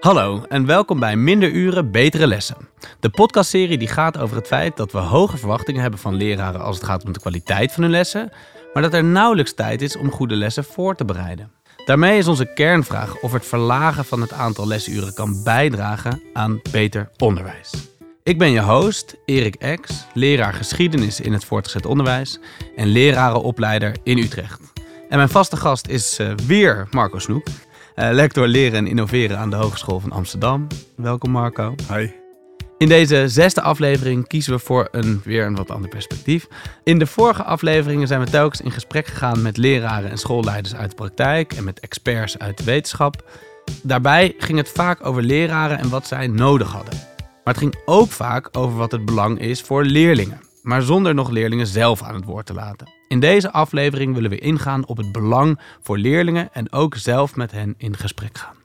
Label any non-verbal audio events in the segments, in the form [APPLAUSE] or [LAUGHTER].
Hallo en welkom bij Minder Uren, Betere Lessen. De podcastserie die gaat over het feit dat we hoge verwachtingen hebben van leraren als het gaat om de kwaliteit van hun lessen, maar dat er nauwelijks tijd is om goede lessen voor te bereiden. Daarmee is onze kernvraag of het verlagen van het aantal lesuren kan bijdragen aan beter onderwijs. Ik ben je host, Erik Ex, leraar geschiedenis in het voortgezet onderwijs en lerarenopleider in Utrecht. En mijn vaste gast is uh, weer Marco Snoep, uh, lector leren en innoveren aan de Hogeschool van Amsterdam. Welkom Marco. Hi. In deze zesde aflevering kiezen we voor een weer een wat ander perspectief. In de vorige afleveringen zijn we telkens in gesprek gegaan met leraren en schoolleiders uit de praktijk en met experts uit de wetenschap. Daarbij ging het vaak over leraren en wat zij nodig hadden. Maar het ging ook vaak over wat het belang is voor leerlingen, maar zonder nog leerlingen zelf aan het woord te laten. In deze aflevering willen we ingaan op het belang voor leerlingen en ook zelf met hen in gesprek gaan.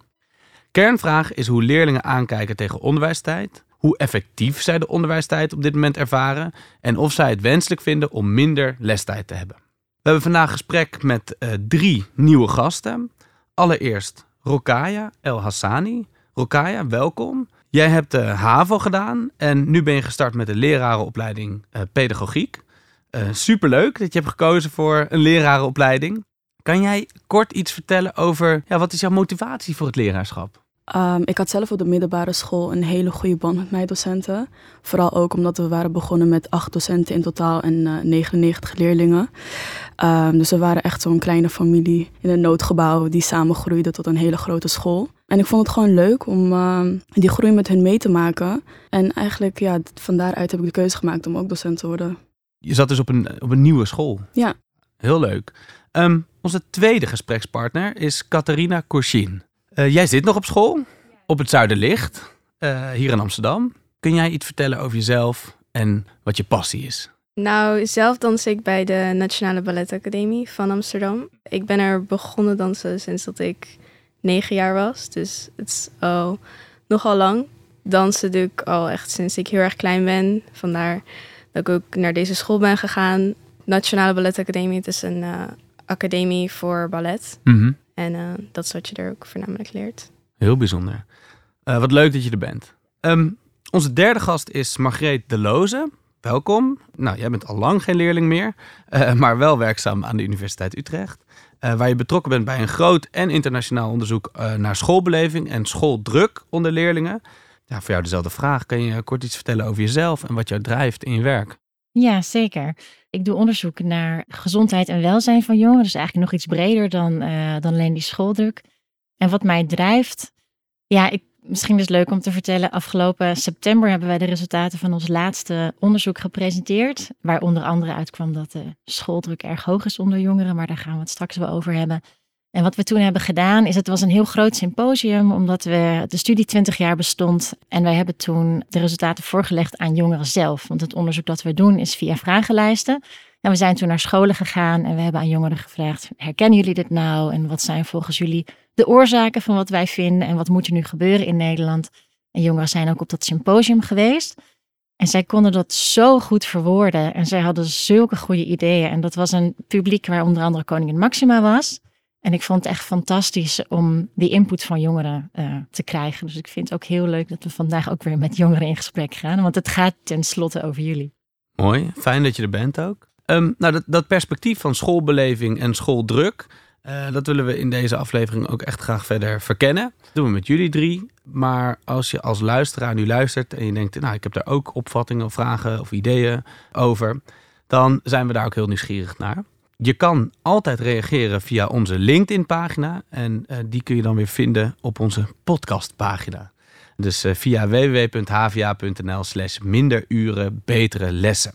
Kernvraag is hoe leerlingen aankijken tegen onderwijstijd, hoe effectief zij de onderwijstijd op dit moment ervaren en of zij het wenselijk vinden om minder lestijd te hebben. We hebben vandaag gesprek met uh, drie nieuwe gasten. Allereerst Rokaya El Hassani. Rokaya, welkom. Jij hebt de HAVO gedaan en nu ben je gestart met de lerarenopleiding uh, pedagogiek. Uh, superleuk dat je hebt gekozen voor een lerarenopleiding. Kan jij kort iets vertellen over ja, wat is jouw motivatie voor het leraarschap? Um, ik had zelf op de middelbare school een hele goede band met mijn docenten. Vooral ook omdat we waren begonnen met acht docenten in totaal en uh, 99 leerlingen. Um, dus we waren echt zo'n kleine familie in een noodgebouw die samen groeide tot een hele grote school. En ik vond het gewoon leuk om uh, die groei met hen mee te maken. En eigenlijk, ja, van daaruit heb ik de keuze gemaakt om ook docent te worden. Je zat dus op een, op een nieuwe school. Ja. Heel leuk. Um, onze tweede gesprekspartner is Catharina Korsin. Uh, jij zit nog op school, op het Zuiderlicht, uh, hier in Amsterdam. Kun jij iets vertellen over jezelf en wat je passie is? Nou, zelf dans ik bij de Nationale Balletacademie van Amsterdam. Ik ben er begonnen dansen sinds dat ik negen jaar was. Dus het is al nogal lang. Dansen doe ik al echt sinds ik heel erg klein ben. Vandaar dat ik ook naar deze school ben gegaan. Nationale Balletacademie, het is een uh, academie voor ballet. Mm -hmm. En uh, dat is wat je er ook voornamelijk leert. Heel bijzonder. Uh, wat leuk dat je er bent. Um, onze derde gast is Margreet De Loze. Welkom. Nou, jij bent al lang geen leerling meer, maar wel werkzaam aan de Universiteit Utrecht. waar je betrokken bent bij een groot en internationaal onderzoek naar schoolbeleving en schooldruk onder leerlingen. Ja, voor jou dezelfde vraag. Kan je kort iets vertellen over jezelf en wat jou drijft in je werk? Ja, zeker. Ik doe onderzoek naar gezondheid en welzijn van jongeren. Dus eigenlijk nog iets breder dan, uh, dan alleen die schooldruk. En wat mij drijft, ja, ik, misschien is het leuk om te vertellen. Afgelopen september hebben wij de resultaten van ons laatste onderzoek gepresenteerd. Waar onder andere uitkwam dat de schooldruk erg hoog is onder jongeren. Maar daar gaan we het straks wel over hebben. En wat we toen hebben gedaan, is het was een heel groot symposium, omdat we, de studie 20 jaar bestond. En wij hebben toen de resultaten voorgelegd aan jongeren zelf. Want het onderzoek dat we doen is via vragenlijsten. En we zijn toen naar scholen gegaan en we hebben aan jongeren gevraagd: herkennen jullie dit nou? En wat zijn volgens jullie de oorzaken van wat wij vinden? En wat moet er nu gebeuren in Nederland? En jongeren zijn ook op dat symposium geweest. En zij konden dat zo goed verwoorden. En zij hadden zulke goede ideeën. En dat was een publiek waar onder andere koningin Maxima was. En ik vond het echt fantastisch om die input van jongeren uh, te krijgen. Dus ik vind het ook heel leuk dat we vandaag ook weer met jongeren in gesprek gaan. Want het gaat tenslotte over jullie. Mooi, fijn dat je er bent ook. Um, nou, dat, dat, perspectief van schoolbeleving en schooldruk, uh, dat willen we in deze aflevering ook echt graag verder verkennen. Dat doen we met jullie drie. Maar als je als luisteraar nu luistert en je denkt, nou, ik heb daar ook opvattingen of vragen of ideeën over, dan zijn we daar ook heel nieuwsgierig naar. Je kan altijd reageren via onze LinkedIn-pagina. En uh, die kun je dan weer vinden op onze podcastpagina. Dus uh, via www.hva.nl slash minder uren betere lessen.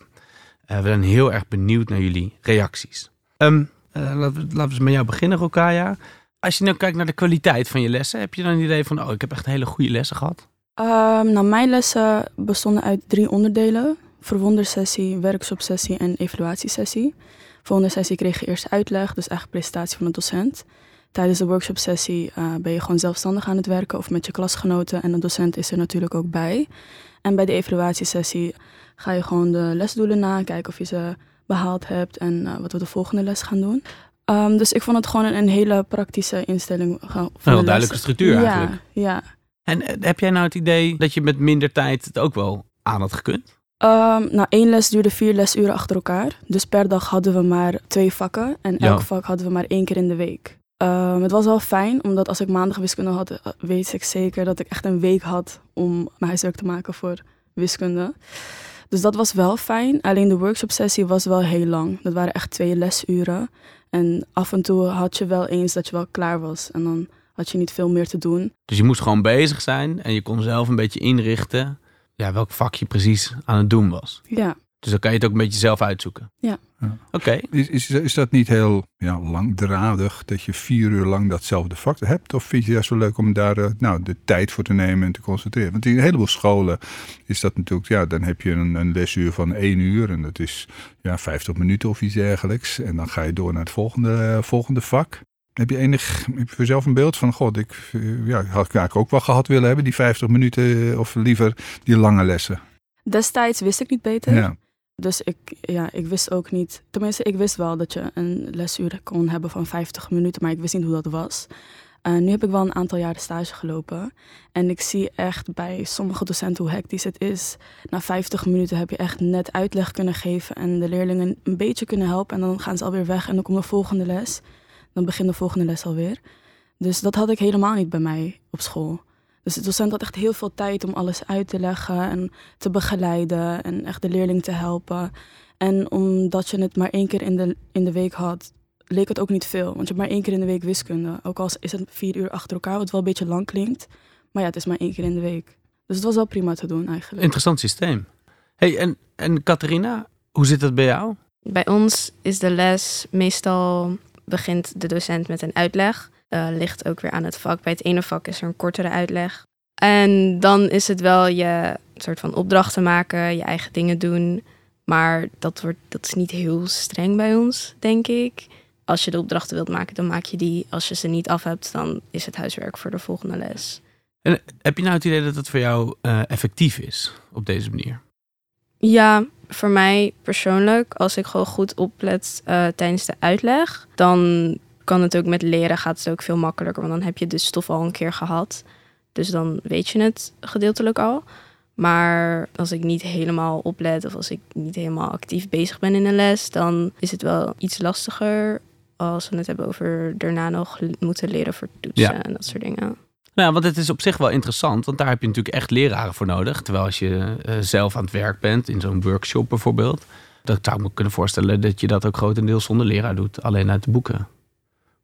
Uh, we zijn heel erg benieuwd naar jullie reacties. Um, laten, we, met jou beginnen, Rokaya. Als je nou kijkt naar de kwaliteit van je lessen, heb je dan een idee van, oh, ik heb echt hele goede lessen gehad? Um, nou, mijn lessen bestonden uit drie onderdelen. Verwondersessie, workshopsessie en evaluatiesessie. Volgende sessie kreeg je eerst uitleg, dus eigenlijk presentatie van de docent. Tijdens de workshopsessie uh, ben je gewoon zelfstandig aan het werken of met je klasgenoten en de docent is er natuurlijk ook bij. En bij de evaluatiesessie ga je gewoon de lesdoelen na, kijken of je ze behaald hebt en uh, wat we de volgende les gaan doen. Um, dus ik vond het gewoon een, een hele praktische instelling. Van een heel duidelijke structuur ja, eigenlijk. Ja. En eh, heb jij nou het idee dat je met minder tijd het ook wel aan had gekund? Ehm, nou, één les duurde vier lesuren achter elkaar. Dus per dag hadden we maar twee vakken. En Ja. elk vak hadden we maar één keer in de week. Ehm, het was wel fijn, omdat als ik maandag wiskunde had, eh, weet ik zeker dat ik echt een week had om mijn huiswerk te maken voor wiskunde. Dus dat was wel fijn. Alleen de workshop-sessie was wel heel lang. Dat waren echt twee lesuren. En af en toe had je wel eens dat je wel klaar was. En dan had je niet veel meer te doen. Dus je moest gewoon bezig zijn en je kon zelf een beetje inrichten ja, welk vak je precies aan het doen was. Ja, Dus dan kan je het ook een beetje zelf uitzoeken. Ja. Ja. Oké. Is, is, is dat niet heel ja, langdradig dat je vier uur lang datzelfde vak hebt? Of vind je het juist wel leuk om daar eh, nou, de tijd voor te nemen en te concentreren? Want in een heleboel scholen is dat natuurlijk, ja, dan heb je een, een lesuur van één uur en dat is ja, 50 minuten of iets dergelijks. En dan ga je door naar het volgende, eh, volgende vak. Heb je enig, heb je voor jezelf een beeld van, god, ik eh, ja, had ik eigenlijk ook wel gehad willen hebben, die 50 minuten, eh, of liever die lange lessen? destijds wist ik niet beter. Ja. Dus ik, ja, ik wist ook niet. Tenminste, ik wist wel dat je een lesuur kon hebben van 50 minuten, maar ik wist niet hoe dat was. Eh, nu heb ik wel een aantal jaren stage gelopen. En ik zie echt bij sommige docenten hoe hectisch het is. Na 50 minuten heb je echt net uitleg kunnen geven en de leerlingen een beetje kunnen helpen. En dan gaan ze alweer weg en dan komt de volgende les. Dan begint de volgende les alweer. Dus dat had ik helemaal niet bij mij op school. Dus de docent had echt heel veel tijd om alles uit te leggen en te begeleiden en echt de leerling te helpen. En omdat je het maar één keer in de, in de week had, leek het ook niet veel. Want je hebt maar één keer in de week wiskunde. Ook al is het vier uur achter elkaar, wat wel een beetje lang klinkt. Maar ja, het is maar één keer in de week. Dus het was wel prima te doen eigenlijk. Interessant systeem. hey, en, en Catharina, hoe zit dat bij jou? Bij ons is de les meestal begint de docent met een uitleg. Eh, ligt ook weer aan het vak. Bij het ene vak is er een kortere uitleg. En dan is het wel je soort van opdrachten maken, je eigen dingen doen. Maar dat, wordt, dat is niet heel streng bij ons, denk ik. Als je de opdrachten wilt maken, dan maak je die. Als je ze niet af hebt, dan is het huiswerk voor de volgende les. En heb je nou het idee dat het voor jou eh, effectief is op deze manier? Ja, voor mij persoonlijk, als ik gewoon goed oplet eh, tijdens de uitleg, dan kan het ook met leren gaat het ook veel makkelijker. Want dan heb je de stof al een keer gehad. Dus dan weet je het gedeeltelijk al. Maar als ik niet helemaal oplet of als ik niet helemaal actief bezig ben in een les, dan is het wel iets lastiger als we het hebben over daarna nog moeten leren voor toetsen Ja. en dat soort dingen. Nou, want het is op zich wel interessant, want daar heb je natuurlijk echt leraren voor nodig. Terwijl als je eh, zelf aan het werk bent, in zo'n workshop bijvoorbeeld, dan zou ik me kunnen voorstellen dat je dat ook grotendeels zonder leraar doet, alleen uit de boeken.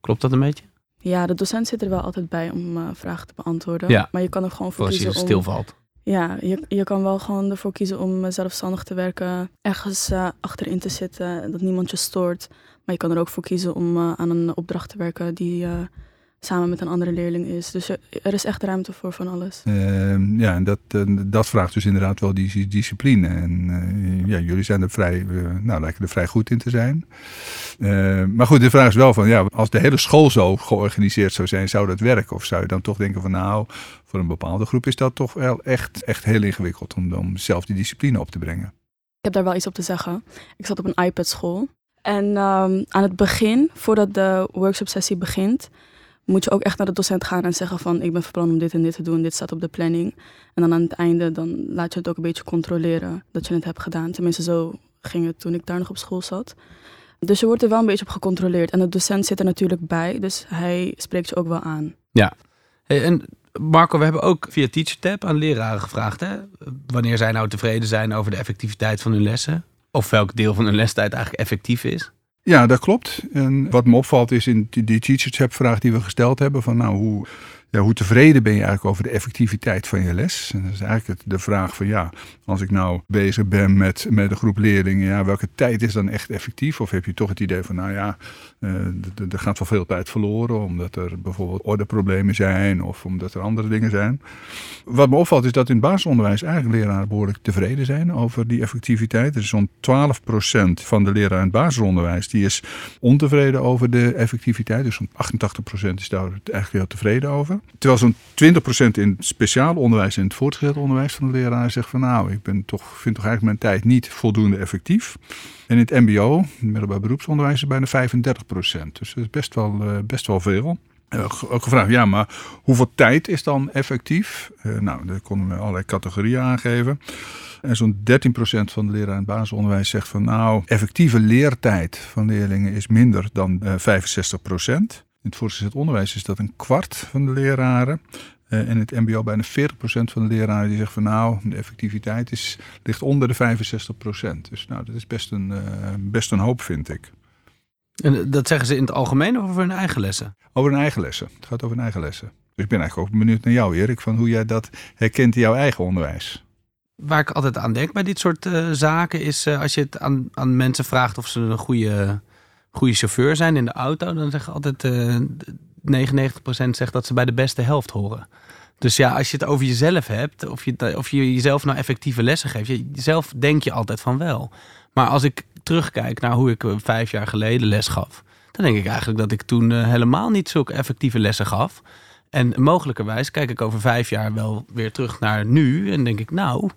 Klopt dat een beetje? Ja, de docent zit er wel altijd bij om eh, vragen te beantwoorden. Ja. Maar je kan er gewoon voor Voor als je kiezen om... stilvalt. Ja, je, je kan wel gewoon ervoor kiezen om eh, zelfstandig te werken, ergens achterin te zitten, dat niemand je stoort. Maar je kan er ook voor kiezen om aan een opdracht te werken die samen met een andere leerling is. Dus er is echt ruimte voor van alles. Ehm, ja, en dat, eh, dat vraagt dus inderdaad wel die, die discipline. En eh, ja, jullie zijn er vrij, eh, nou, lijken er vrij goed in te zijn. Eh, maar goed, de vraag is wel van, ja, als de hele school zo georganiseerd zou zijn, zou dat werken? Of zou je dan toch denken van, nou, voor een bepaalde groep is dat toch wel echt, echt heel ingewikkeld om, om zelf die discipline op te brengen? Ik heb daar wel iets op te zeggen. Ik zat op een iPad-school. En ehm, aan het begin, voordat de workshop-sessie begint, moet je ook echt naar de docent gaan en zeggen van ik ben van om dit en dit te doen, dit staat op de planning. En dan aan het einde, dan laat je het ook een beetje controleren dat je het hebt gedaan. Tenminste, zo ging het toen ik daar nog op school zat. Dus je wordt er wel een beetje op gecontroleerd. En de docent zit er natuurlijk bij, dus hij spreekt je ook wel aan. Hey, en Marco, we hebben ook via TeacherTap aan leraren gevraagd hè, wanneer zij nou tevreden zijn over de effectiviteit van hun lessen. Of welk deel van hun lestijd eigenlijk effectief is. Ja, dat klopt. En wat me opvalt is in die, die Teachers App vraag die we gesteld hebben van nou, hoe, ja, hoe tevreden ben je eigenlijk over de effectiviteit van je les? En dat is eigenlijk de vraag van ja, als ik nou bezig ben met, met een groep leerlingen, ja, welke tijd is dan echt effectief? Of heb je toch het idee van nou ja, eh, er gaat wel veel tijd verloren omdat er bijvoorbeeld ordeproblemen zijn of omdat er andere dingen zijn. Wat me opvalt is dat in het basisonderwijs eigenlijk leraren behoorlijk tevreden zijn over die effectiviteit. Er is zo'n 12% van de leraren in het basisonderwijs die is ontevreden over de effectiviteit. Dus zo'n 88% is daar eigenlijk heel tevreden over. Terwijl zo'n 20% in het speciaal onderwijs en het voortgezet onderwijs van de leraren zegt van nou, ik ben toch, vind toch eigenlijk mijn tijd niet voldoende effectief. En in het mbo, middelbaar beroepsonderwijs, is bijna 35%. Dus dat is best wel, eh, best wel veel. ook gevraagd, ja, maar hoeveel tijd is dan effectief? Uh, nou, daar konden we allerlei categorieën aangeven. En zo'n 13% van de leraren in het basisonderwijs zegt van nou, effectieve leertijd van leerlingen is minder dan uh, 65%. In het voortgezet onderwijs is dat een kwart van de leraren. Uh, en het MBO bijna 40% van de leraren die zegt van nou, de effectiviteit is, ligt onder de 65%. Dus nou, dat is best een, uh, best een hoop, vind ik. En dat zeggen ze in het algemeen of over hun eigen lessen? Over hun eigen lessen. Het gaat over hun eigen lessen. Dus ik ben eigenlijk ook benieuwd naar jou, Erik, van hoe jij dat herkent in jouw eigen onderwijs. Waar ik altijd aan denk bij dit soort uh, zaken is als je het aan, aan mensen vraagt of ze een goede, goede chauffeur zijn in de auto, dan zeggen altijd uh, 99% zegt dat ze bij de beste helft horen. Dus ja, als je het over jezelf hebt, of je, of je jezelf nou effectieve lessen geeft, jezelf denk je altijd van wel. Maar als ik terugkijk naar hoe ik vijf jaar geleden les gaf, dan denk ik eigenlijk dat ik toen helemaal niet zulke effectieve lessen gaf. En mogelijkerwijs kijk ik over vijf jaar wel weer terug naar nu en denk ik, nou.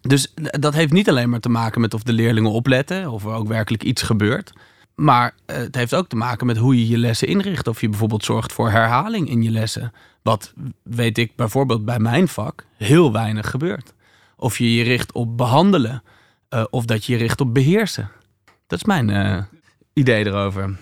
Dus dat heeft niet alleen maar te maken met of de leerlingen opletten, of er ook werkelijk iets gebeurt. Maar het heeft ook te maken met hoe je je lessen inricht. Of je bijvoorbeeld zorgt voor herhaling in je lessen. Wat weet ik bijvoorbeeld bij mijn vak heel weinig gebeurt. Of je je richt op behandelen, uh, of dat je je richt op beheersen. Dat is mijn uh, idee erover.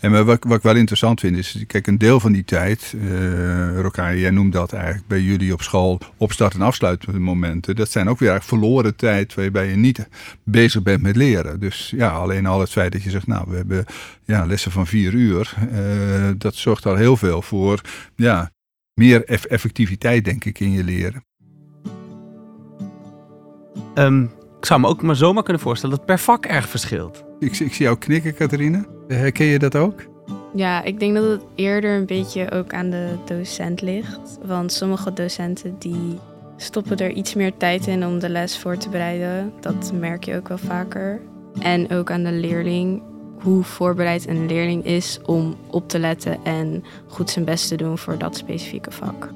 En wat, wat ik wel interessant vind is, kijk, een deel van die tijd, uh, jij noemt dat eigenlijk bij jullie op school opstart- en afsluitmomenten. Dat zijn ook weer eigenlijk verloren tijd waarbij je niet bezig bent met leren. Dus ja, alleen al het feit dat je zegt, nou, we hebben ja, lessen van vier uur, uh, dat zorgt al heel veel voor ja, meer eff effectiviteit, denk ik, in je leren. Um, ik zou me ook maar zomaar kunnen voorstellen dat per vak erg verschilt. Ik, ik zie jou knikken, Catharine. Herken je dat ook? Ja, ik denk dat het eerder een beetje ook aan de docent ligt. Want sommige docenten die stoppen er iets meer tijd in om de les voor te bereiden. Dat merk je ook wel vaker. En ook aan de leerling, hoe voorbereid een leerling is om op te letten en goed zijn best te doen voor dat specifieke vak.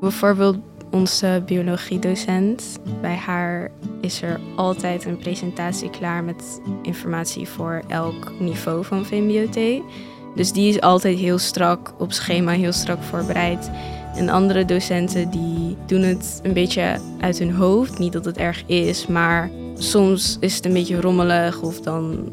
Bijvoorbeeld onze biologiedocent. Bij haar is er altijd een presentatie klaar met informatie voor elk niveau van VMBOT. Dus die is altijd heel strak op schema, heel strak voorbereid. En andere docenten die doen het een beetje uit hun hoofd. Niet dat het erg is, maar soms is het een beetje rommelig of dan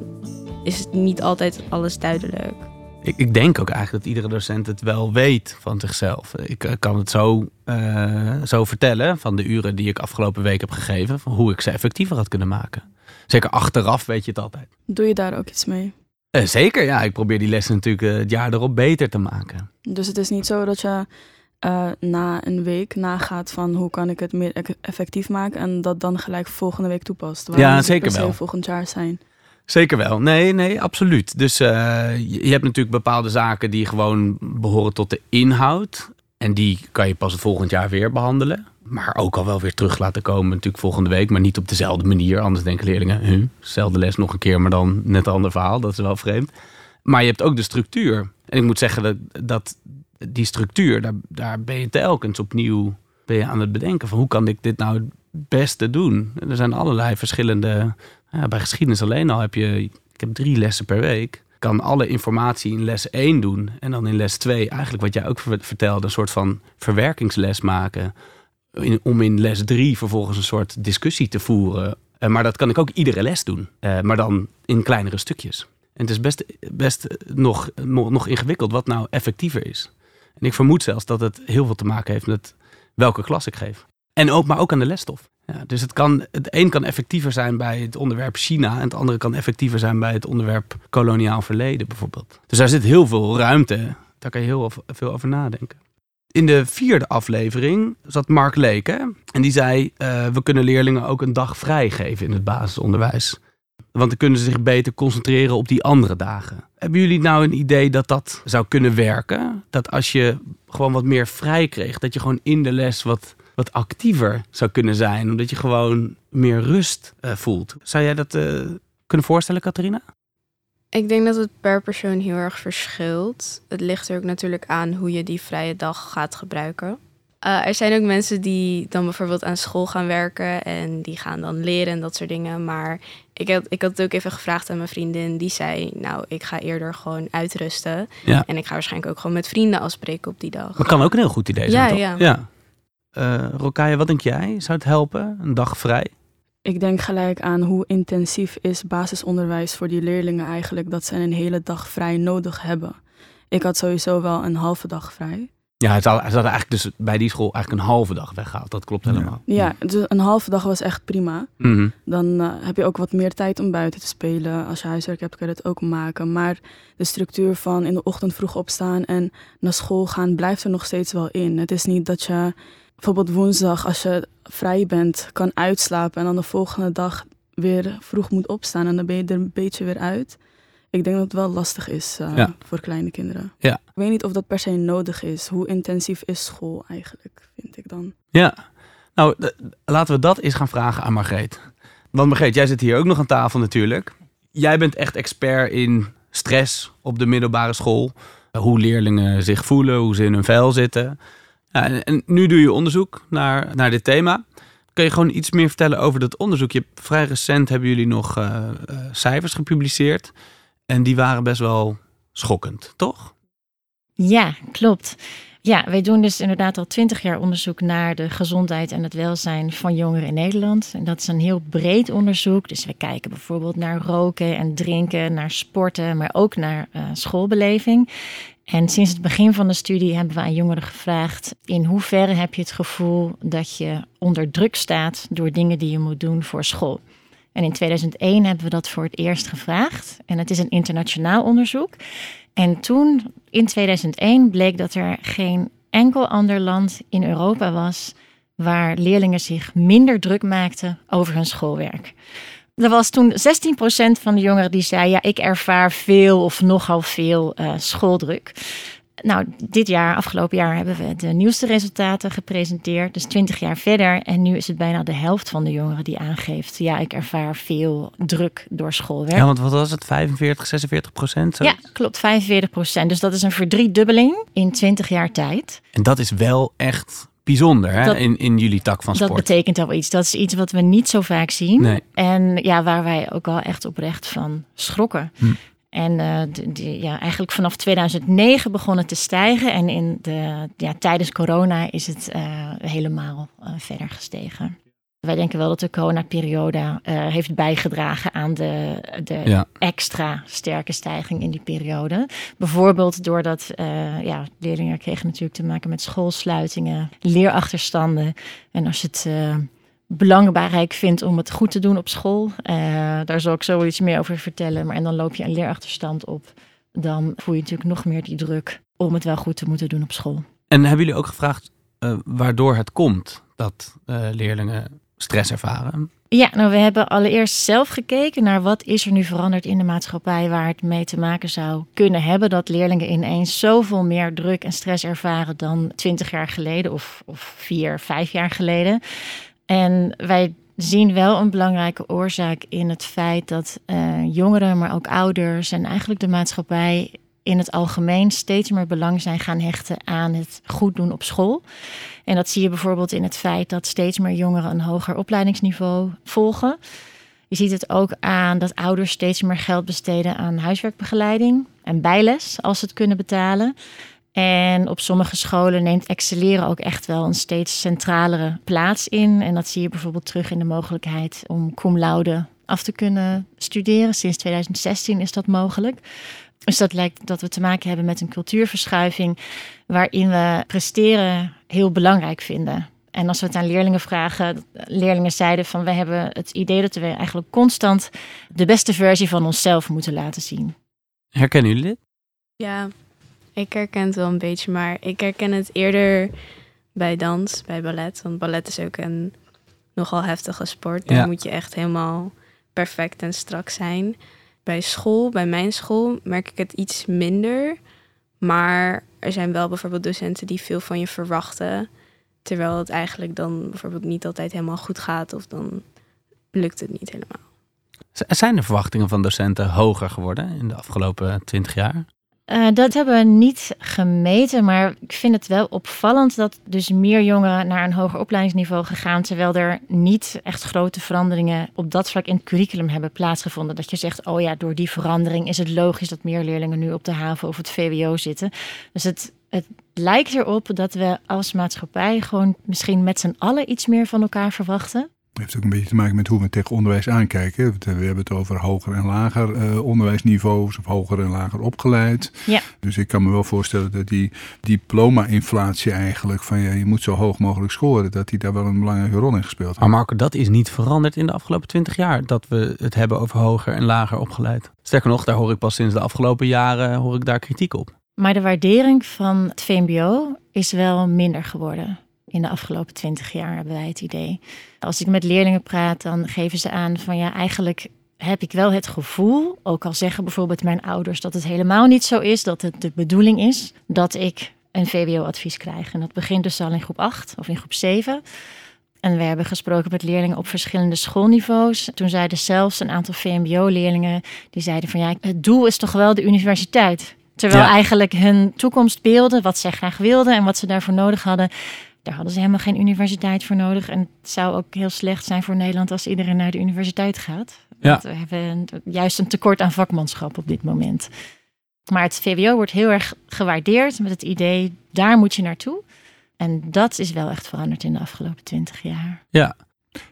is het niet altijd alles duidelijk. Ik, ik, denk ook eigenlijk dat iedere docent het wel weet van zichzelf. Ik uh, kan het zo, uh, zo vertellen van de uren die ik afgelopen week heb gegeven, van hoe ik ze effectiever had kunnen maken. Zeker achteraf weet je het altijd. Doe je daar ook iets mee? Uh, zeker, ja. Ik probeer die lessen natuurlijk het jaar erop beter te maken. Dus het is niet zo dat je na een week nagaat van hoe kan ik het meer effectief maken en dat dan gelijk volgende week toepast. Waarom ja, zeker wel. volgend jaar zijn. Zeker wel. Nee, nee, absoluut. Dus uh, je, hebt natuurlijk bepaalde zaken die gewoon behoren tot de inhoud. En die kan je pas het volgend jaar weer behandelen. Maar ook al wel weer terug laten komen natuurlijk volgende week. Maar niet op dezelfde manier. Anders denken leerlingen, dezelfde les nog een keer, maar dan net een ander verhaal. Dat is wel vreemd. Maar je hebt ook de structuur. En ik moet zeggen dat, dat die structuur, daar, daar ben je telkens opnieuw ben je aan het bedenken. Van hoe kan ik dit nou beste doen? Er zijn allerlei verschillende ja, bij geschiedenis alleen al heb je, ik heb drie lessen per week. Ik kan alle informatie in les 1 doen. En dan in les 2, eigenlijk wat jij ook vertelde, een soort van verwerkingsles maken. om in les 3 vervolgens een soort discussie te voeren. Uh, maar dat kan ik ook iedere les doen. Uh, maar dan in kleinere stukjes. En het is best, best nog, nog, nog ingewikkeld wat nou effectiever is. En ik vermoed zelfs dat het heel veel te maken heeft met welke klas ik geef. En ook, maar ook aan de lesstof. Ja, dus het, kan, het een kan effectiever zijn bij het onderwerp China en het andere kan effectiever zijn bij het onderwerp koloniaal verleden bijvoorbeeld. Dus daar zit heel veel ruimte. Daar kan je heel veel over nadenken. In de vierde aflevering zat Mark Leek en die zei: uh, We kunnen leerlingen ook een dag vrijgeven in het basisonderwijs. Want dan kunnen ze zich beter concentreren op die andere dagen. Hebben jullie nou een idee dat dat zou kunnen werken? Dat als je gewoon wat meer vrij kreeg, dat je gewoon in de les wat wat actiever zou kunnen zijn. Omdat je gewoon meer rust uh, voelt. Zou jij dat uh, kunnen voorstellen, Catharina? Ik denk dat het per persoon heel erg verschilt. Het ligt er ook natuurlijk aan hoe je die vrije dag gaat gebruiken. Uh, er zijn ook mensen die dan bijvoorbeeld aan school gaan werken en die gaan dan leren en dat soort dingen. Maar ik had, ik had het ook even gevraagd aan mijn vriendin. Die zei, nou, ik ga eerder gewoon uitrusten. Ja. En ik ga waarschijnlijk ook gewoon met vrienden afspreken op die dag. Dat kan ook een heel goed idee zijn, Ja, toch? ja. Eh, Rokaya, wat denk jij? Zou het helpen? Een dag vrij? Ik denk gelijk aan hoe intensief is basisonderwijs voor die leerlingen eigenlijk dat ze een hele dag vrij nodig hebben. Ik had sowieso wel een halve dag vrij. Ja, het had eigenlijk dus bij die school eigenlijk een halve dag weggehaald. Dat klopt helemaal. Ja, dus een halve dag was echt prima. Mhm. Dan eh, heb je ook wat meer tijd om buiten te spelen. Als je huiswerk hebt, kun je dat ook maken. Maar de structuur van in de ochtend vroeg opstaan en naar school gaan blijft er nog steeds wel in. Het is niet dat je bijvoorbeeld woensdag, als je vrij bent, kan uitslapen en dan de volgende dag weer vroeg moet opstaan en dan ben je er een beetje weer uit. Ik denk dat het wel lastig is eh, Ja. voor kleine kinderen. Ja. Ik weet niet of dat per se nodig is. Hoe intensief is school eigenlijk, vind ik dan. Ja. Nou, laten we dat eens gaan vragen aan Margreet. Want Margreet, jij zit hier ook nog aan tafel natuurlijk. Jij bent echt expert in stress op de middelbare school. Hoe leerlingen zich voelen, hoe ze in hun vel zitten. En, nu doe je onderzoek naar, naar dit thema. Kun je gewoon iets meer vertellen over dat onderzoek? Je vrij recent hebben jullie nog eh, eh, cijfers gepubliceerd. En die waren best wel schokkend, toch? Ja, klopt. Ja, wij doen dus inderdaad al twintig jaar onderzoek naar de gezondheid en het welzijn van jongeren in Nederland. En dat is een heel breed onderzoek. Dus we kijken bijvoorbeeld naar roken en drinken, naar sporten, maar ook naar eh, schoolbeleving. En sinds het begin van de studie hebben we aan jongeren gevraagd: in hoeverre heb je het gevoel dat je onder druk staat door dingen die je moet doen voor school? En in 2001 hebben we dat voor het eerst gevraagd. En het is een internationaal onderzoek. En toen, in 2001, bleek dat er geen enkel ander land in Europa was waar leerlingen zich minder druk maakten over hun schoolwerk. Er was toen 16% van de jongeren die zei: Ja, ik ervaar veel of nogal veel eh, schooldruk. Nou, dit jaar, afgelopen jaar, hebben we de nieuwste resultaten gepresenteerd. Dus 20 jaar verder. En nu is het bijna de helft van de jongeren die aangeeft: Ja, ik ervaar veel druk door schoolwerk. Ja, want wat was het? 45, 46 procent? Ja, klopt, 45% Dus dat is een verdriedubbeling in 20 jaar tijd. En dat is wel echt bijzonder hè? Dat- in, in jullie tak van Dat sport. betekent al iets. Dat is iets wat we niet zo vaak zien. Nee. En ja, waar wij ook al echt oprecht van schrokken. Hm. En eh, de, de- ja, eigenlijk vanaf 2009 begon het te stijgen. En in de, ja, tijdens corona is het eh, helemaal eh, verder gestegen. Wij denken wel dat de coronaperiode eh heeft bijgedragen aan de, de Ja. extra sterke stijging in die periode. Bijvoorbeeld doordat eh, ja, leerlingen kregen natuurlijk te maken met schoolsluitingen, leerachterstanden. En als je het eh, belangrijk vindt om het goed te doen op school, daar zal ik zo iets meer over vertellen. Maar en dan loop je een leerachterstand op, dan voel je natuurlijk nog meer die druk om het wel goed te moeten doen op school. En hebben jullie ook gevraagd waardoor het komt dat leerlingen stress ervaren? Ja, nou we hebben allereerst zelf gekeken naar wat is er nu veranderd in de maatschappij waar het mee te maken zou kunnen hebben dat leerlingen ineens zoveel meer druk en stress ervaren dan twintig jaar geleden of, of vier, vijf jaar geleden. En wij zien wel een belangrijke oorzaak in het feit dat eh, jongeren, maar ook ouders en eigenlijk de maatschappij in het algemeen steeds meer belang zijn gaan hechten aan het goed doen op school. En dat zie je bijvoorbeeld in het feit dat steeds meer jongeren een hoger opleidingsniveau volgen. Je ziet het ook aan dat ouders steeds meer geld besteden aan huiswerkbegeleiding en bijles als ze het kunnen betalen. En op sommige scholen neemt excelleren ook echt wel een steeds centralere plaats in. En dat zie je bijvoorbeeld terug in de mogelijkheid om cum laude af te kunnen studeren. Sinds 2016 is dat mogelijk. Dus dat lijkt dat we te maken hebben met een cultuurverschuiving waarin we presteren heel belangrijk vinden. En als we het aan leerlingen vragen, leerlingen zeiden van we hebben het idee dat we eigenlijk constant de beste versie van onszelf moeten laten zien. Herkennen jullie dit? Ja, ik herken het wel een beetje, maar ik herken het eerder bij dans, bij ballet. Want ballet is ook een nogal heftige sport. Daar Ja. moet je echt helemaal perfect en strak zijn. Bij school, bij mijn school, merk ik het iets minder. Maar er zijn wel bijvoorbeeld docenten die veel van je verwachten. Terwijl het eigenlijk dan bijvoorbeeld niet altijd helemaal goed gaat. Of dan lukt het niet helemaal. Zijn de verwachtingen van docenten hoger geworden in de afgelopen twintig jaar? Uh, dat hebben we niet gemeten, maar ik vind het wel opvallend dat dus meer jongeren naar een hoger opleidingsniveau gegaan, terwijl er niet echt grote veranderingen op dat vlak in het curriculum hebben plaatsgevonden. Dat je zegt, oh ja, door die verandering is het logisch dat meer leerlingen nu op de haven of het VWO zitten. Dus het, het lijkt erop dat we als maatschappij gewoon misschien met z'n allen iets meer van elkaar verwachten heeft ook een beetje te maken met hoe we tegen onderwijs aankijken. We hebben het over hoger en lager uh, onderwijsniveaus of hoger en lager opgeleid. Ja. Dus ik kan me wel voorstellen dat die diploma-inflatie eigenlijk van ja, je moet zo hoog mogelijk scoren, dat die daar wel een belangrijke rol in gespeeld heeft. Maar Marco, dat is niet veranderd in de afgelopen twintig jaar, dat we het hebben over hoger en lager opgeleid. Sterker nog, daar hoor ik pas sinds de afgelopen jaren hoor ik daar kritiek op. Maar de waardering van het VMBO is wel minder geworden in de afgelopen twintig jaar, hebben wij het idee. Als ik met leerlingen praat, dan geven ze aan van ja, eigenlijk heb ik wel het gevoel, ook al zeggen bijvoorbeeld mijn ouders dat het helemaal niet zo is, dat het de bedoeling is dat ik een VWO-advies krijg. En dat begint dus al in groep 8 of in groep 7. En we hebben gesproken met leerlingen op verschillende schoolniveaus. Toen zeiden zelfs een aantal VMBO-leerlingen, die zeiden van ja, het doel is toch wel de universiteit. Terwijl eigenlijk hun toekomstbeelden, wat zij graag wilden en wat ze daarvoor nodig hadden, daar hadden ze helemaal geen universiteit voor nodig. En het zou ook heel slecht zijn voor Nederland als iedereen naar de universiteit gaat. Ja. Want we hebben juist een tekort aan vakmanschap op dit moment. Maar het VWO wordt heel erg gewaardeerd met het idee, daar moet je naartoe. En dat is wel echt veranderd in de afgelopen twintig jaar. Ja.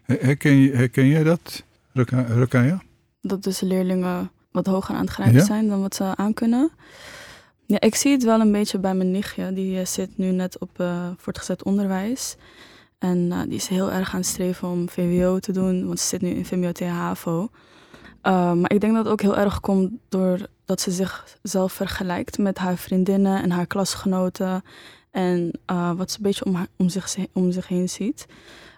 Herken, je, herken jij dat, Rukaya? Dat dus leerlingen wat hoger aan het grijpen zijn dan wat ze aan kunnen. Ja, ik zie het wel een beetje bij mijn nichtje. Die eh, zit nu net op uh, voortgezet onderwijs. En uh, die is heel erg aan het streven om VWO te doen, want ze zit nu in VMBO. HAVO. maar ik denk dat het ook heel erg komt doordat ze zichzelf vergelijkt met haar vriendinnen en haar klasgenoten. En wat ze een beetje om, om, zich, om zich heen ziet.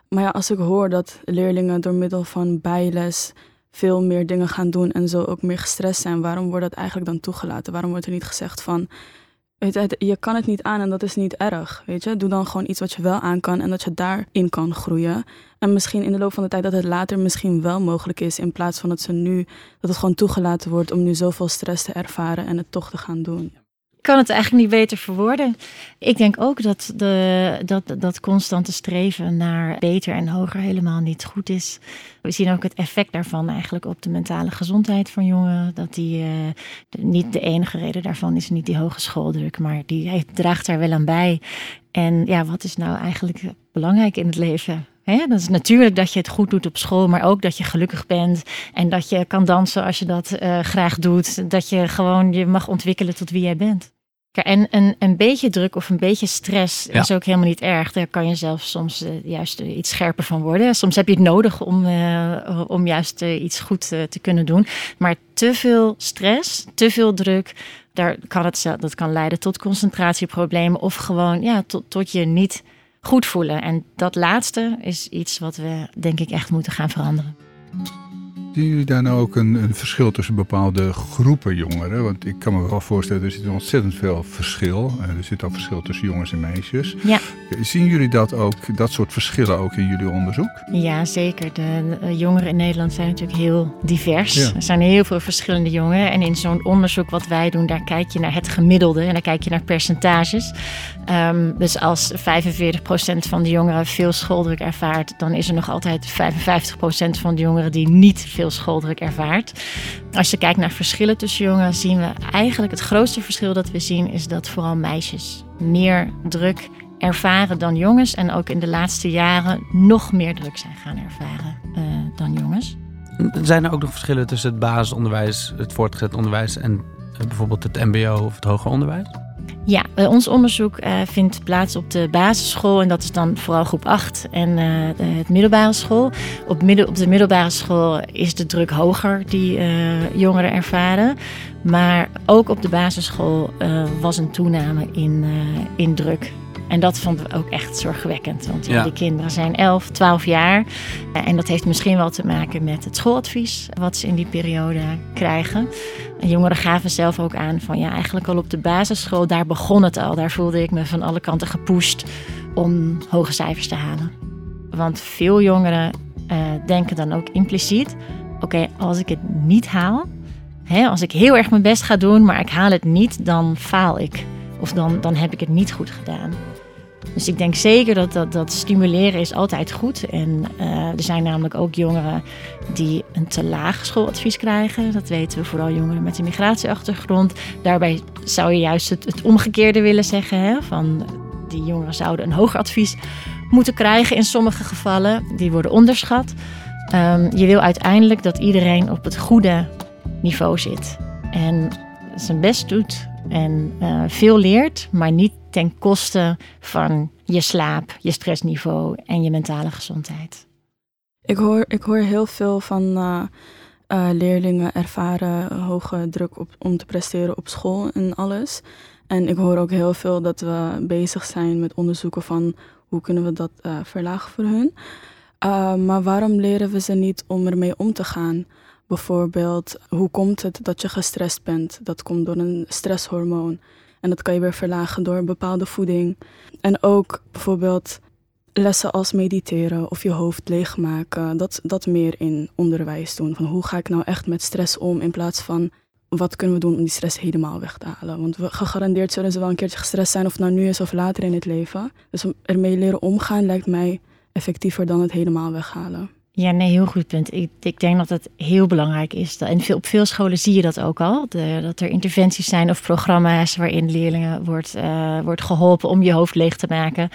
Maar ja, als ik hoor dat leerlingen door middel van bijles veel meer dingen gaan doen en zo ook meer gestrest zijn, waarom wordt dat eigenlijk dan toegelaten? Waarom wordt er niet gezegd van, je, je kan het niet aan en dat is niet erg, weet je? Doe dan gewoon iets wat je wel aan kan en dat je daarin kan groeien. En misschien in de loop van de tijd dat het later misschien wel mogelijk is, in plaats van dat ze nu, dat het gewoon toegelaten wordt om nu zoveel stress te ervaren en het toch te gaan doen kan het eigenlijk niet beter verwoorden. Ik denk ook dat, de, dat dat constante streven naar beter en hoger helemaal niet goed is. We zien ook het effect daarvan eigenlijk op de mentale gezondheid van jongeren. Dat die uh, niet de enige reden daarvan is niet die hoge schooldruk, maar die draagt daar wel aan bij. En ja, wat is nou eigenlijk belangrijk in het leven? He, dat is natuurlijk dat je het goed doet op school, maar ook dat je gelukkig bent en dat je kan dansen als je dat uh, graag doet. Dat je gewoon je mag ontwikkelen tot wie jij bent. En een, een beetje druk of een beetje stress is ook helemaal niet erg. Daar kan je zelf soms uh, juist iets scherper van worden. Soms heb je het nodig om, uh, om juist iets goed te kunnen doen. Maar te veel stress, te veel druk, daar kan het, dat kan leiden tot concentratieproblemen of gewoon ja, tot, tot je niet goed voelen. En dat laatste is iets wat we denk ik echt moeten gaan veranderen. Zien jullie daar nou ook een, een, verschil tussen bepaalde groepen jongeren? Want ik kan me wel voorstellen, er zit ontzettend veel verschil. Eh, er zit al verschil tussen jongens en meisjes. Ja. Zien jullie dat ook, dat soort verschillen ook in jullie onderzoek? Ja, zeker. De jongeren in Nederland zijn natuurlijk heel divers. Er zijn heel veel verschillende jongeren. En in zo'n onderzoek wat wij doen, daar kijk je naar het gemiddelde en daar kijk je naar percentages. Um, dus als 45% van de jongeren veel schooldruk ervaart, dan is er nog altijd 55% van de jongeren die niet veel schooldruk ervaart. Als je kijkt naar verschillen tussen jongeren, zien we eigenlijk het grootste verschil dat we zien is dat vooral meisjes meer druk ervaren dan jongens. En ook in de laatste jaren nog meer druk zijn gaan ervaren uh, dan jongens. Zijn er ook nog verschillen tussen het basisonderwijs, het voortgezet onderwijs en uh, bijvoorbeeld het MBO of het hoger onderwijs? Ja, uh, ons onderzoek uh, vindt plaats op de basisschool en dat is dan vooral groep 8 en uh, de, het middelbare school. Op, de middelbare school is de druk hoger die jongeren ervaren. Maar ook op de basisschool was een toename in druk. En dat vonden we ook echt zorgwekkend. Want ja. die kinderen zijn 11, 12 jaar. En dat heeft misschien wel te maken met het schooladvies wat ze in die periode krijgen. En jongeren gaven zelf ook aan van ja, eigenlijk al op de basisschool, daar begon het al. Daar voelde ik me van alle kanten gepusht om hoge cijfers te halen. Want veel jongeren uh, denken dan ook impliciet: oké, als ik het niet haal, Hè, als ik heel erg mijn best ga doen, maar ik haal het niet, dan faal ik. Of dan, dan heb ik het niet goed gedaan. Dus ik denk zeker dat, dat, dat stimuleren is altijd goed. En uh, er zijn namelijk ook jongeren die een te laag schooladvies krijgen. Dat weten we vooral jongeren met een migratieachtergrond. Daarbij zou je juist het, het omgekeerde willen zeggen. Hè? Van die jongeren zouden een hoger advies moeten krijgen in sommige gevallen. Die worden onderschat. Um, je wil uiteindelijk dat iedereen op het goede niveau zit. En zijn best doet en uh, veel leert, maar niet ten koste van je slaap, je stressniveau en je mentale gezondheid. Ik hoor, ik hoor heel veel van uh, uh, leerlingen ervaren hoge druk om te presteren op school en alles. En ik hoor ook heel veel dat we bezig zijn met onderzoeken van hoe kunnen we dat verlagen voor hun. maar waarom leren we ze niet om ermee om te gaan? Bijvoorbeeld, hoe komt het dat je gestrest bent? Dat komt door een stresshormoon. En dat kan je weer verlagen door bepaalde voeding. En ook bijvoorbeeld lessen als mediteren of je hoofd leegmaken. Dat, dat meer in onderwijs doen. Van hoe ga ik nou echt met stress om in plaats van wat kunnen we doen om die stress helemaal weg te halen. Want we, gegarandeerd zullen ze wel een keertje gestrest zijn of het nou nu is of later in het leven. Dus ermee leren omgaan lijkt mij effectiever dan het helemaal weghalen. Ja, nee, heel goed punt. Ik, ik denk dat het heel belangrijk is. En op veel scholen zie je dat ook al. Dat er interventies zijn of programma's waarin leerlingen wordt, uh, wordt geholpen om je hoofd leeg te maken.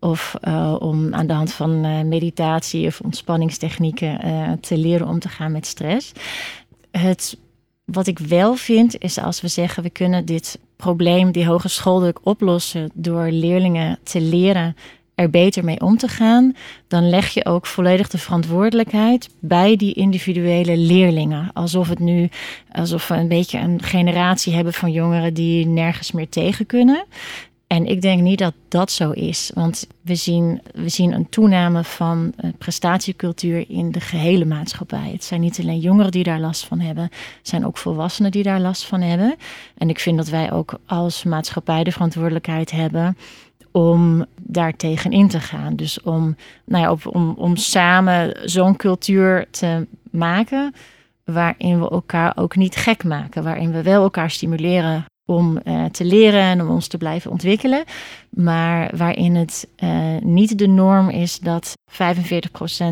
Of uh, om aan de hand van uh, meditatie of ontspanningstechnieken te leren om te gaan met stress. Het, wat ik wel vind is als we zeggen we kunnen dit probleem, die hoge schooldruk oplossen door leerlingen te leren er beter mee om te gaan, dan leg je ook volledig de verantwoordelijkheid bij die individuele leerlingen. Alsof het nu, alsof we een beetje een generatie hebben van jongeren die nergens meer tegen kunnen. En ik denk niet dat dat zo is. Want we zien, we zien een toename van uh, prestatiecultuur in de gehele maatschappij. Het zijn niet alleen jongeren die daar last van hebben, het zijn ook volwassenen die daar last van hebben. En ik vind dat wij ook als maatschappij de verantwoordelijkheid hebben om daar tegenin te gaan. Dus om, nou ja, om, om samen zo'n cultuur te maken waarin we elkaar ook niet gek maken, waarin we wel elkaar stimuleren om uh, te leren en om ons te blijven ontwikkelen, maar waarin het uh, niet de norm is dat 45%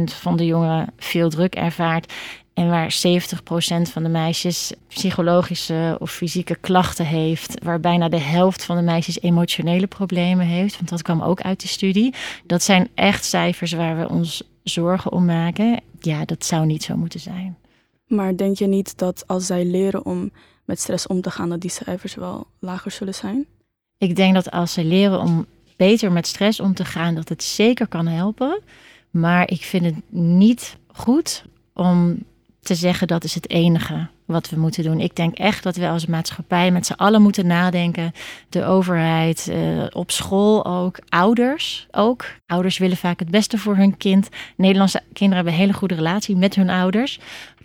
van de jongeren veel druk ervaart en waar 70% van de meisjes psychologische of fysieke klachten heeft. Waar bijna de helft van de meisjes emotionele problemen heeft. Want dat kwam ook uit de studie. Dat zijn echt cijfers waar we ons zorgen om maken. Ja, dat zou niet zo moeten zijn. Maar denk je niet dat als zij leren om met stress om te gaan, dat die cijfers wel lager zullen zijn? Ik denk dat als ze leren om beter met stress om te gaan, dat het zeker kan helpen. Maar ik vind het niet goed om te zeggen dat is het enige wat we moeten doen. Ik denk echt dat we als maatschappij met z'n allen moeten nadenken. De overheid, uh, op school ook, ouders ook. Ouders willen vaak het beste voor hun kind. Nederlandse kinderen hebben een hele goede relatie met hun ouders.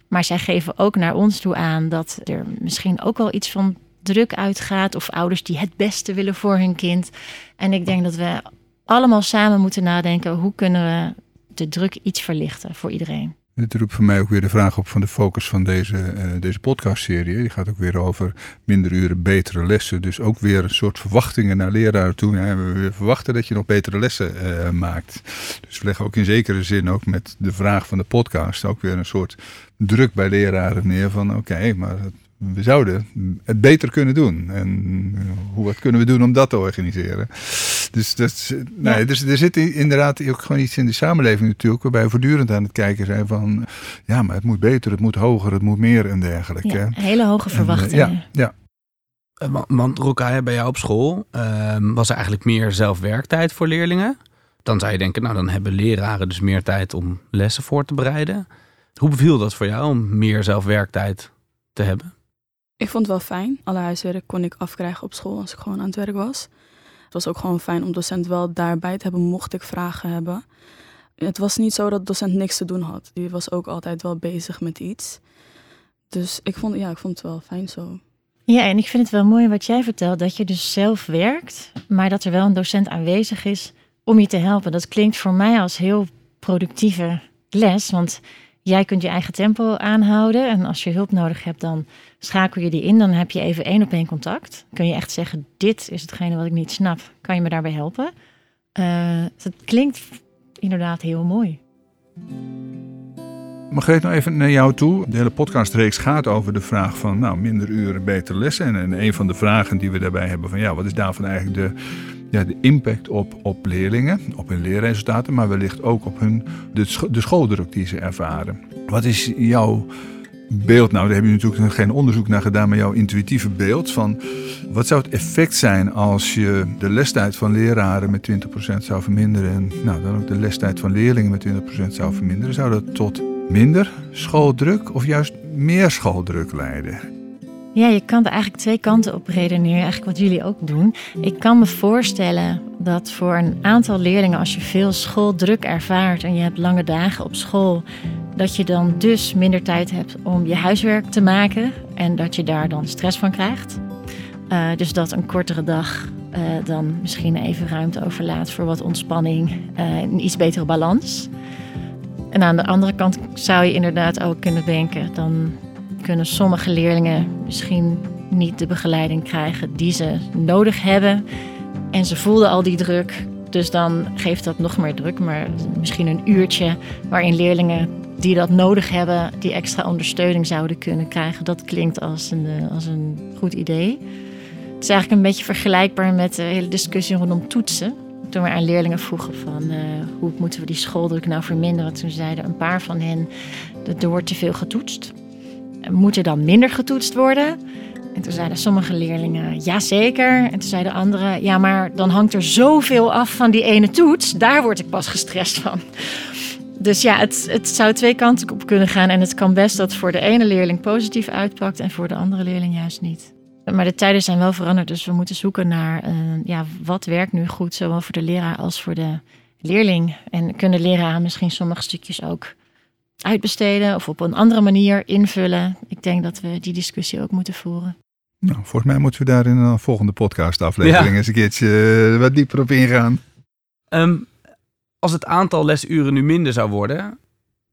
Maar zij geven ook naar ons toe aan dat er misschien ook wel iets van druk uitgaat. Of ouders die het beste willen voor hun kind. En ik denk dat we allemaal samen moeten nadenken: hoe kunnen we de druk iets verlichten voor iedereen? Dit roept voor mij ook weer de vraag op van de focus van deze, uh, deze podcastserie. Die gaat ook weer over minder uren, betere lessen. Dus ook weer een soort verwachtingen naar leraren toe. We verwachten dat je nog betere lessen uh, maakt. Dus we leggen ook in zekere zin ook met de vraag van de podcast ook weer een soort druk bij leraren neer van oké, maar we zouden het beter kunnen doen. En eh, hoe, wat kunnen we doen om dat te organiseren? Dus, dat, nee, dus er zit inderdaad ook gewoon iets in de samenleving natuurlijk, waarbij we voortdurend aan het kijken zijn van, ja, maar het moet beter, het moet hoger, het moet meer en dergelijke. Ja, hele hoge verwachtingen. En, ja, ja. Want Roekaya, bij jou op school uh, was er eigenlijk meer zelfwerktijd voor leerlingen. Dan zou je denken, nou dan hebben leraren dus meer tijd om lessen voor te bereiden. Hoe beviel dat voor jou om meer zelfwerktijd te hebben? Ik vond het wel fijn. Alle huiswerk kon ik afkrijgen op school als ik gewoon aan het werk was. Het was ook gewoon fijn om docent wel daarbij te hebben, mocht ik vragen hebben. Het was niet zo dat docent niks te doen had. Die was ook altijd wel bezig met iets. Dus ik vond, ja, ik vond het wel fijn zo. Ja, en ik vind het wel mooi wat jij vertelt, dat je dus zelf werkt, maar dat er wel een docent aanwezig is om je te helpen. Dat klinkt voor mij als heel productieve les, want Jij kunt je eigen tempo aanhouden. En als je hulp nodig hebt, dan schakel je die in. Dan heb je even één op één contact. Kun je echt zeggen, dit is hetgene wat ik niet snap. Kan je me daarbij helpen? Uh, het klinkt inderdaad heel mooi. Margreet, nou even naar jou toe. De hele podcastreeks gaat over de vraag van nou, minder uren, beter lessen. En een van de vragen die we daarbij hebben van ja, wat is daarvan eigenlijk de, ja, de impact op, op leerlingen, op hun leerresultaten, maar wellicht ook op hun, de, de schooldruk die ze ervaren. Wat is jouw beeld? Nou, daar heb je natuurlijk geen onderzoek naar gedaan, maar jouw intuïtieve beeld van wat zou het effect zijn als je de lestijd van leraren met 20% zou verminderen en nou, dan ook de lestijd van leerlingen met 20% zou verminderen? Zou dat tot minder schooldruk of juist meer schooldruk leiden? Ja, je kan er eigenlijk twee kanten op redeneren, eigenlijk wat jullie ook doen. Ik kan me voorstellen dat voor een aantal leerlingen, als je veel schooldruk ervaart en je hebt lange dagen op school, dat je dan dus minder tijd hebt om je huiswerk te maken en dat je daar dan stress van krijgt. Uh, dus dat een kortere dag uh, dan misschien even ruimte overlaat voor wat ontspanning, uh, een iets betere balans. En aan de andere kant zou je inderdaad ook kunnen denken, dan kunnen sommige leerlingen misschien niet de begeleiding krijgen die ze nodig hebben. En ze voelden al die druk, dus dan geeft dat nog meer druk. Maar misschien een uurtje waarin leerlingen die dat nodig hebben, die extra ondersteuning zouden kunnen krijgen. Dat klinkt als een, eh, als een goed idee. Het is eigenlijk een beetje vergelijkbaar met de hele discussie rondom toetsen. Toen we aan leerlingen vroegen van uh, hoe moeten we die schooldruk nou verminderen, toen zeiden een paar van hen dat er wordt te veel getoetst. Moet er dan minder getoetst worden? En toen zeiden sommige leerlingen ja zeker. En toen zeiden anderen ja, maar dan hangt er zoveel af van die ene toets. Daar word ik pas gestrest van. Dus ja, het, het zou twee kanten op kunnen gaan. En het kan best dat voor de ene leerling positief uitpakt en voor de andere leerling juist niet. Maar de tijden zijn wel veranderd, dus we moeten zoeken naar uh, ja, wat werkt nu goed, zowel voor de leraar als voor de leerling. En kunnen leraren misschien sommige stukjes ook uitbesteden of op een andere manier invullen. Ik denk dat we die discussie ook moeten voeren. Nou, volgens mij moeten we daar in een volgende podcastaflevering ja. eens een keertje uh, wat dieper op ingaan. Um, als het aantal lesuren nu minder zou worden,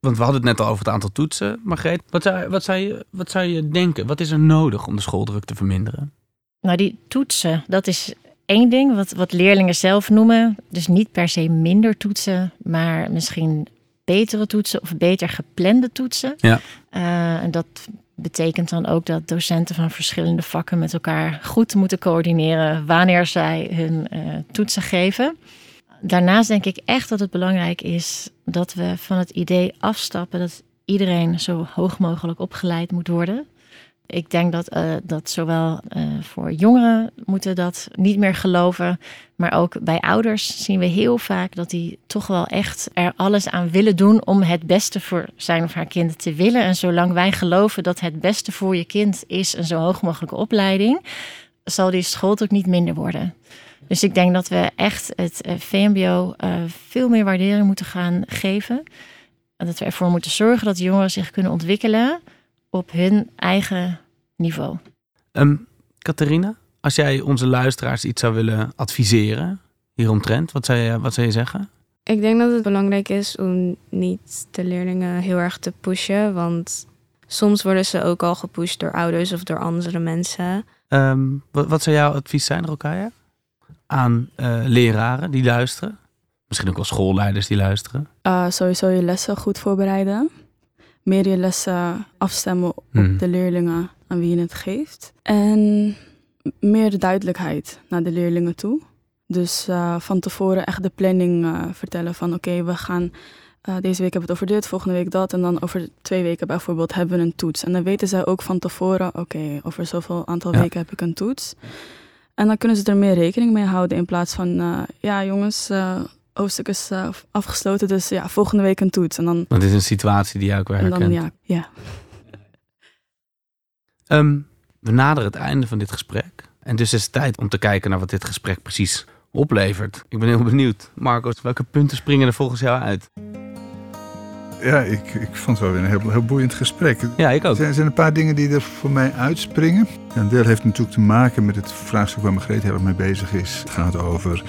want we hadden het net al over het aantal toetsen, Margreet, wat zou, wat zou, je, wat zou je denken? Wat is er nodig om de schooldruk te verminderen? Nou, die toetsen, dat is één ding wat, wat leerlingen zelf noemen. Dus niet per se minder toetsen, maar misschien betere toetsen of beter geplande toetsen. Ja. Uh, en dat betekent dan ook dat docenten van verschillende vakken met elkaar goed moeten coördineren wanneer zij hun uh, toetsen geven. Daarnaast denk ik echt dat het belangrijk is dat we van het idee afstappen dat iedereen zo hoog mogelijk opgeleid moet worden. Ik denk dat, uh, dat zowel uh, voor jongeren moeten dat niet meer geloven, maar ook bij ouders zien we heel vaak dat die toch wel echt er alles aan willen doen om het beste voor zijn of haar kind te willen. En zolang wij geloven dat het beste voor je kind is een zo hoog mogelijke opleiding, zal die schuld ook niet minder worden. Dus ik denk dat we echt het eh, VMBO veel meer waardering moeten gaan geven. En dat we ervoor moeten zorgen dat jongeren zich kunnen ontwikkelen op hun eigen niveau. Um, Catharina, als jij onze luisteraars iets zou willen adviseren hieromtrent, wat zou je, wat zou je zeggen? Ik denk dat het belangrijk is om niet de leerlingen heel erg te pushen, want soms worden ze ook al gepusht door ouders of door andere mensen. Um, wat, wat, zou jouw advies zijn, Rokaya? Aan uh, leraren die luisteren? Misschien ook wel schoolleiders die luisteren? Uh, sowieso je lessen goed voorbereiden. Meer je lessen afstemmen op hmm. de leerlingen aan wie je het geeft. En meer duidelijkheid naar de leerlingen toe. Dus uh, van tevoren echt de planning uh, vertellen van oké, okay, we gaan uh, deze week hebben we het over dit, volgende week dat. En dan over twee weken bijvoorbeeld hebben we een toets. En dan weten zij ook van tevoren, oké, okay, over zoveel aantal ja. weken heb ik een toets. En dan kunnen ze er meer rekening mee houden in plaats van, ja jongens, hoofdstuk is afgesloten, dus ja, volgende week een toets. En dan, Want dit is een situatie die jij ook wel herkent. Dan, ja, ja. Um, [LAUGHS] we naderen het einde van dit gesprek. En dus is het tijd om te kijken naar wat dit gesprek precies oplevert. Ik ben heel benieuwd. Marcos, welke punten springen er volgens jou uit? Ja, ik, ik vond het wel weer een heel, heel boeiend gesprek. Ja, ik ook. Er zijn, zijn een paar dingen die er voor mij uitspringen. Een deel heeft natuurlijk te maken met het vraagstuk waar Margreet heel erg mee bezig is. Het gaat over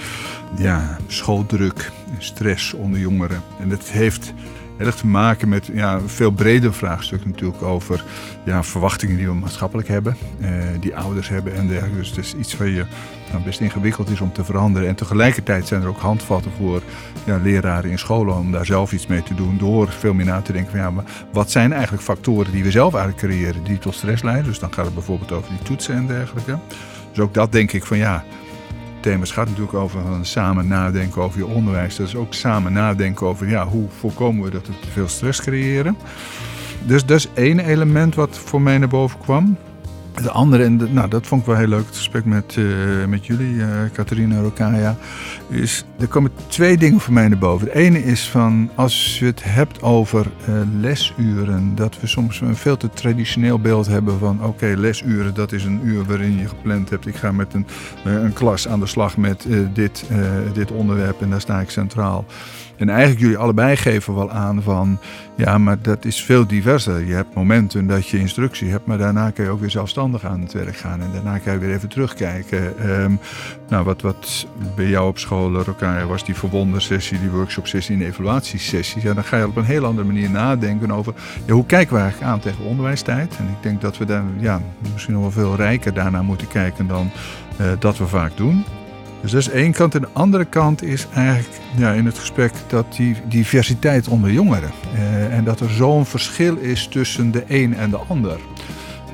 ja, schooldruk stress onder jongeren. En dat heeft erg te maken met ja, een veel breder vraagstuk natuurlijk over ja, verwachtingen die we maatschappelijk hebben, eh, die ouders hebben en dergelijke. Dus het is iets waar je nou, best ingewikkeld is om te veranderen. En tegelijkertijd zijn er ook handvatten voor ja, leraren in scholen om daar zelf iets mee te doen. Door veel meer na te denken van ja, maar wat zijn eigenlijk factoren die we zelf eigenlijk creëren die tot stress leiden. Dus dan gaat het bijvoorbeeld over die toetsen en dergelijke. Dus ook dat denk ik van ja, thema's gaat natuurlijk over samen nadenken over je onderwijs. Dat is ook samen nadenken over ja, hoe voorkomen we dat we te veel stress creëren. Dus dat is één element wat voor mij naar boven kwam. De andere, en nou, dat vond ik wel heel leuk, het gesprek met, uh, met jullie, uh, Catharina Rokaya, is er komen twee dingen voor mij naar boven. Het ene is van, als je het hebt over uh, lesuren, dat we soms een veel te traditioneel beeld hebben van, oké, lesuren, dat is een uur waarin je gepland hebt, ik ga met een, een klas aan de slag met dit, dit onderwerp en daar sta ik centraal. En eigenlijk jullie allebei geven wel aan van, ja, maar dat is veel diverser. Je hebt momenten dat je instructie hebt, maar daarna kun je ook weer zelfstandig aan het werk gaan. En daarna kan je weer even terugkijken. Um, nou, wat, wat bij jou op school, Rokaya, was die verwondersessie, die workshop-sessie en evaluatiesessie. Ja, dan ga je op een heel andere manier nadenken over, ja, hoe kijken we eigenlijk aan tegen onderwijstijd? En ik denk dat we daar ja, misschien nog wel veel rijker daarna moeten kijken dan uh, dat we vaak doen. Dus dat is één kant. En de andere kant is eigenlijk ja, in het gesprek dat die diversiteit onder jongeren. Eh, en dat er zo'n verschil is tussen de een en de ander.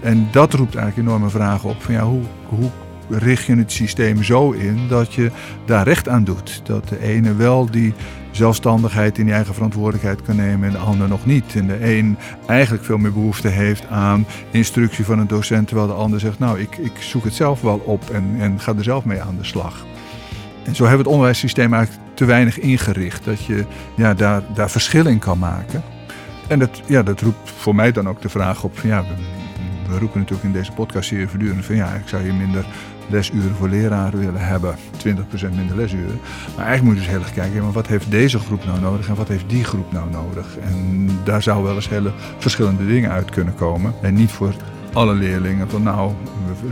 En dat roept eigenlijk enorme vragen op van ja, hoe, hoe richt je het systeem zo in dat je daar recht aan doet. Dat de ene wel die zelfstandigheid in die eigen verantwoordelijkheid kan nemen en de ander nog niet. En de een eigenlijk veel meer behoefte heeft aan instructie van een docent, terwijl de ander zegt, nou ik, ik zoek het zelf wel op en, en ga er zelf mee aan de slag. En zo hebben we het onderwijssysteem eigenlijk te weinig ingericht. Dat je ja, daar, daar verschil in kan maken. En dat, ja, dat roept voor mij dan ook de vraag op. Ja, we, we roepen natuurlijk in deze podcast hier voortdurend van ja, ik zou hier minder lesuren voor leraren willen hebben. 20% minder lesuren. Maar eigenlijk moet je dus heel erg kijken, maar wat heeft deze groep nou nodig en wat heeft die groep nou nodig? En daar zou wel eens hele verschillende dingen uit kunnen komen. En niet voor alle leerlingen van nou,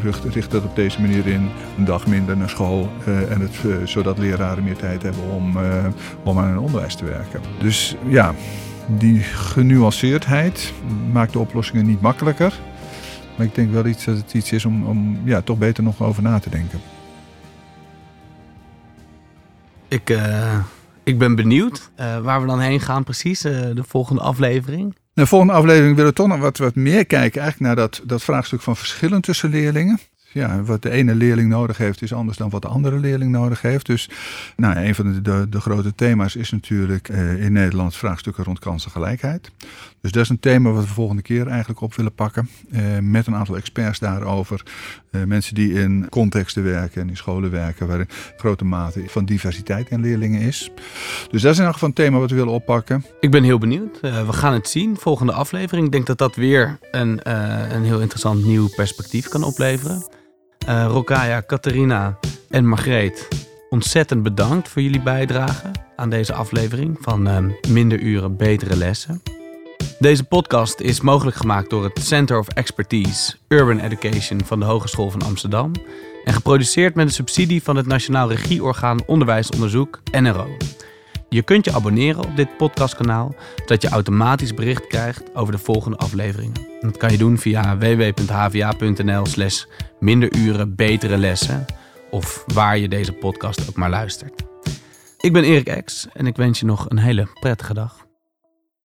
we richten dat op deze manier in. Een dag minder naar school. Uh, en het, uh, zodat leraren meer tijd hebben om, uh, om aan hun onderwijs te werken. Dus ja, die genuanceerdheid maakt de oplossingen niet makkelijker. Maar ik denk wel iets dat het iets is om, om ja, toch beter nog over na te denken. Ik, ik ben benieuwd waar we dan heen gaan precies, de volgende aflevering. De volgende aflevering willen we toch nog wat, wat meer kijken eigenlijk naar dat, dat vraagstuk van verschillen tussen leerlingen. Ja, wat de ene leerling nodig heeft is anders dan wat de andere leerling nodig heeft. Dus nou, een van de, de, grote thema's is natuurlijk uh, in Nederland vraagstukken rond kansengelijkheid. Dus dat is een thema wat we volgende keer eigenlijk op willen pakken. Uh, met een aantal experts daarover. Uh, mensen die in contexten werken en in scholen werken waar een grote mate van diversiteit in leerlingen is. Dus dat is in elk geval een thema wat we willen oppakken. Ik ben heel benieuwd. we gaan het zien. Volgende aflevering. Ik denk dat dat weer een, een heel interessant nieuw perspectief kan opleveren. Uh, Rokaya, Catharina en Margreet, ontzettend bedankt voor jullie bijdrage aan deze aflevering van uh, Minder Uren, Betere Lessen. Deze podcast is mogelijk gemaakt door het Center of Expertise Urban Education van de Hogeschool van Amsterdam en geproduceerd met een subsidie van het Nationaal Regieorgaan Onderwijsonderzoek NRO. Je kunt je abonneren op dit podcastkanaal, zodat je automatisch bericht krijgt over de volgende afleveringen. dat kan je doen via www.hva.nl slash minderuren betere lessen of waar je deze podcast ook maar luistert. Ik ben Erik Ex en ik wens je nog een hele prettige dag.